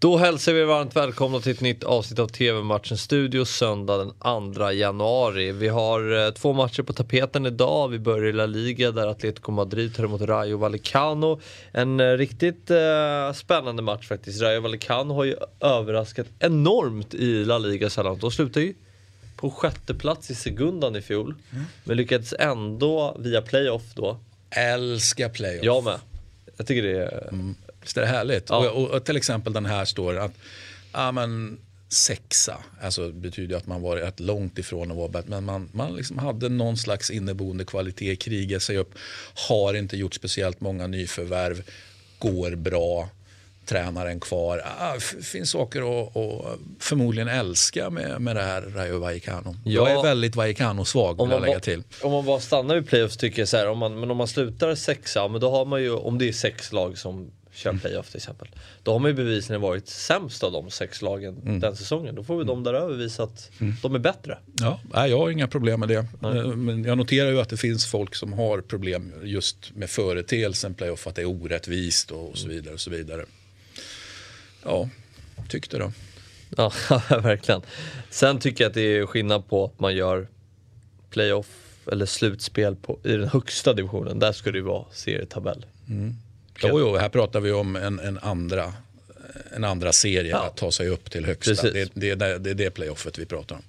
Då hälsar vi varmt välkomna till ett nytt avsnitt av TV-matchen Studio söndag den 2 januari. Vi har eh, två matcher på tapeten idag. Vi börjar i La Liga där Atletico Madrid tar emot Rayo Vallecano. En eh, riktigt eh, spännande match faktiskt. Rayo Vallecano har ju överraskat enormt i La Liga sällan. De slutar ju på sjätte plats i segundan i fjol. Mm. Men lyckades ändå via playoff då. Älskar playoff. Jag med. Jag tycker det är... Mm. Visst är det härligt? Ja. Och, och, till exempel den här står att ja, men, sexa, alltså betyder att man var rätt långt ifrån att vara bättre. Men man, man liksom hade någon slags inneboende kvalitet, krigar sig upp, har inte gjort speciellt många nyförvärv, går bra tränaren kvar. Ah, finns saker att, att förmodligen älska med, med det här Rayo Vallecano. Ja, jag är väldigt Vallecano-svag vill jag lägga till. Om man bara stannar vid playoffs tycker jag så här, om man, men om man slutar sexa, men då har man ju, om det är sex lag som kör mm. playoff till exempel. Då har man ju bevisligen varit sämst av de sex lagen mm. den säsongen. Då får vi de där över visa att mm. de är bättre. Ja, jag har inga problem med det. Eh, men jag noterar ju att det finns folk som har problem just med företeelsen playoff, att det är orättvist och så vidare. Och så vidare. Ja, tyckte då. Ja, verkligen. Sen tycker jag att det är skillnad på att man gör playoff eller slutspel på, i den högsta divisionen. Där ska det ju vara serietabell. Mm. Jo, jo, här pratar vi om en, en andra en andra serie ja. att ta sig upp till högsta. Det, det, det, det är det playoffet vi pratar om.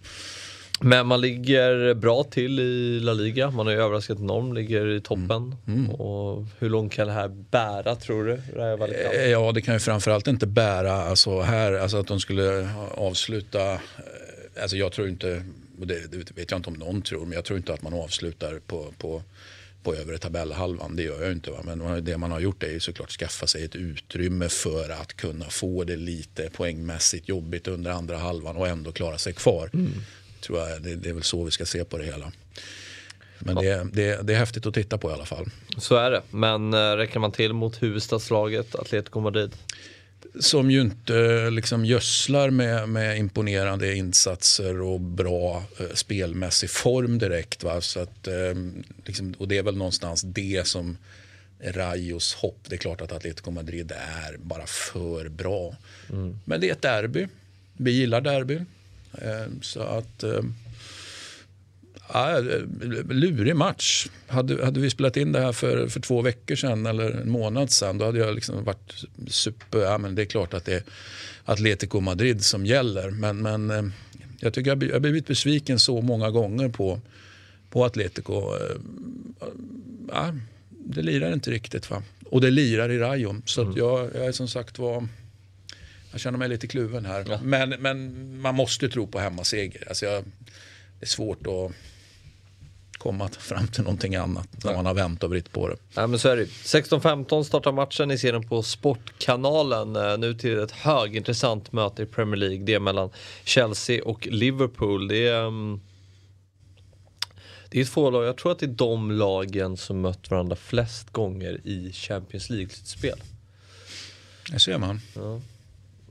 Men man ligger bra till i La Liga. Man har ju överraskat enormt, ligger i toppen. Mm. Mm. Och hur långt kan det här bära tror du? Eh, ja, det kan ju framförallt inte bära alltså här, alltså att de skulle avsluta. Eh, alltså jag tror inte, det, det vet jag inte om någon tror, men jag tror inte att man avslutar på, på på övre tabellhalvan. Det gör jag inte. Va? Men det man har gjort är ju såklart skaffa sig ett utrymme för att kunna få det lite poängmässigt jobbigt under andra halvan och ändå klara sig kvar. Mm. Tror jag, det, det, är väl så vi ska se på det hela. Men ja. det, det, det, är häftigt att titta på i alla fall. Så är det. Men äh, räcker man till mot huvudstadslaget Atletico Madrid? Som ju inte liksom gödslar med, med imponerande insatser och bra eh, spelmässig form direkt. Va? Så att, eh, liksom, och det är väl någonstans det som är Rayos hopp. Det är klart att Atletico Madrid är bara för bra. Mm. Men det är ett derby. Vi gillar derby. Eh, så att eh, Ja, lurig match. Hade, hade vi spelat in det här för, för två veckor sedan eller en månad sedan då hade jag liksom varit super, ja men det är klart att det är Atletico Madrid som gäller. Men, men eh, jag tycker jag har blivit besviken så många gånger på, på Atletico. Eh, ja, det lirar inte riktigt va. Och det lirar i Rayo. Så mm. jag, jag är som sagt var jag känner mig lite kluven här. Ja. Men, men man måste tro på hemmaseger. Alltså jag, det är svårt att komma fram till någonting annat när man har vänt och vritt på det. Ja, men så är det. 16-15 startar matchen, ni ser den på Sportkanalen. Eh, nu till ett högintressant möte i Premier League. Det är mellan Chelsea och Liverpool. Det är, um, det är två lag, jag tror att det är de lagen som mött varandra flest gånger i Champions League-slutspel. Det ser man. Ja.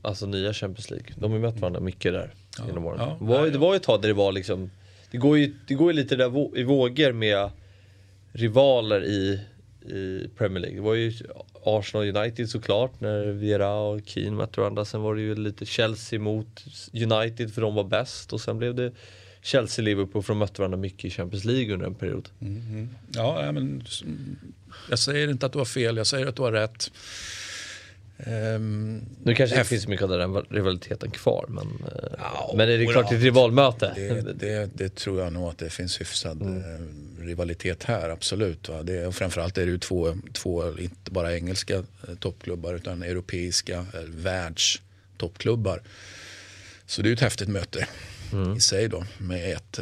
Alltså nya Champions League. De har mött varandra mycket där ja. genom åren. Ja. Det var ju ett tag där det var liksom det går ju det går lite där i vågor med rivaler i, i Premier League. Det var ju Arsenal United såklart när Viera och Keane mötte varandra. Sen var det ju lite Chelsea mot United för de var bäst och sen blev det Chelsea-Liverpool för de mötte varandra mycket i Champions League under en period. Mm, ja, men jag säger inte att du har fel, jag säger att du har rätt. Um, nu kanske det inte finns mycket av den rivaliteten kvar men, eh, ja, men är det klart är ett rivalmöte? Det, det, det, tror jag nog att det finns hyfsad mm. Eh, rivalitet här, absolut. Va? Det, och framförallt är det ju två, två, inte bara engelska eh, toppklubbar utan europeiska världstoppklubbar. Så det är ju ett häftigt möte mm. i sig då med ett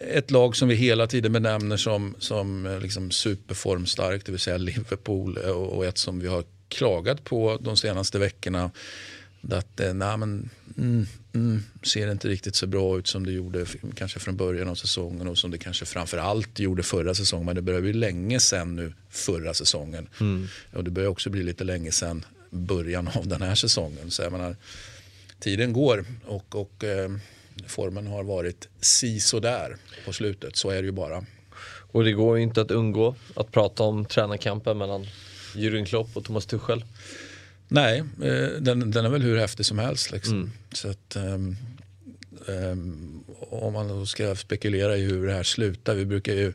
ett lag som vi hela tiden benämner som, som liksom superformstarkt, det vill säga Liverpool och ett som vi har klagat på de senaste veckorna. Att eh, nej, men, mm, mm, ser inte riktigt så bra ut som det gjorde kanske från början av säsongen och som det kanske framförallt gjorde förra säsongen. Men det börjar bli länge sen nu förra säsongen. Mm. Och det börjar också bli lite länge sen början av den här säsongen. Så jag menar, tiden går och, och eh, formen har varit si där på slutet. Så är det ju bara. Och det går ju inte att undgå att prata om tränarkampen mellan Jürgen Klopp och Thomas Tuchel? Nej, eh, den, den är väl hur häftig som helst. Liksom. Mm. Så att, um, um, om man då ska spekulera i hur det här slutar. Vi brukar ju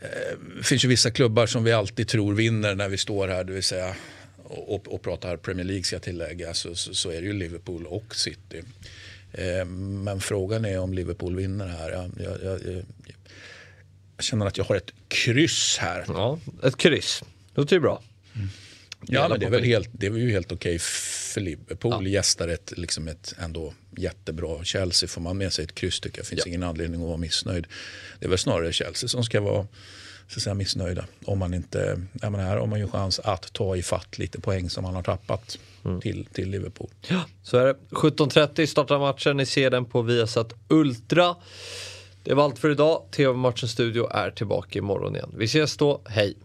det eh, finns ju vissa klubbar som vi alltid tror vinner när vi står här, det vill säga och, och pratar Premier League ska jag tillägga, så, så, så, är det ju Liverpool och City. Eh, men frågan är om Liverpool vinner här. Jag, jag, jag, jag, känner att jag har ett kryss här. Ja, ett kryss. Det låter ju bra. Mm. Ja, men det är väl helt, det är ju helt okej för Liverpool. Ja. Gästar ett, liksom ett ändå jättebra Chelsea. Får man med sig ett kryss tycker jag. finns ja. ingen anledning att vara missnöjd. Det är väl snarare Chelsea som ska vara så säga, missnöjda. Om man inte, jag menar, här har man ju chans att ta ifatt lite poäng som man har tappat mm. till, till Liverpool. Ja, så är det. 17.30 startar matchen. Ni ser den på Viasat Ultra. Det var allt för idag. TV-matchens studio är tillbaka imorgon igen. Vi ses då. Hej!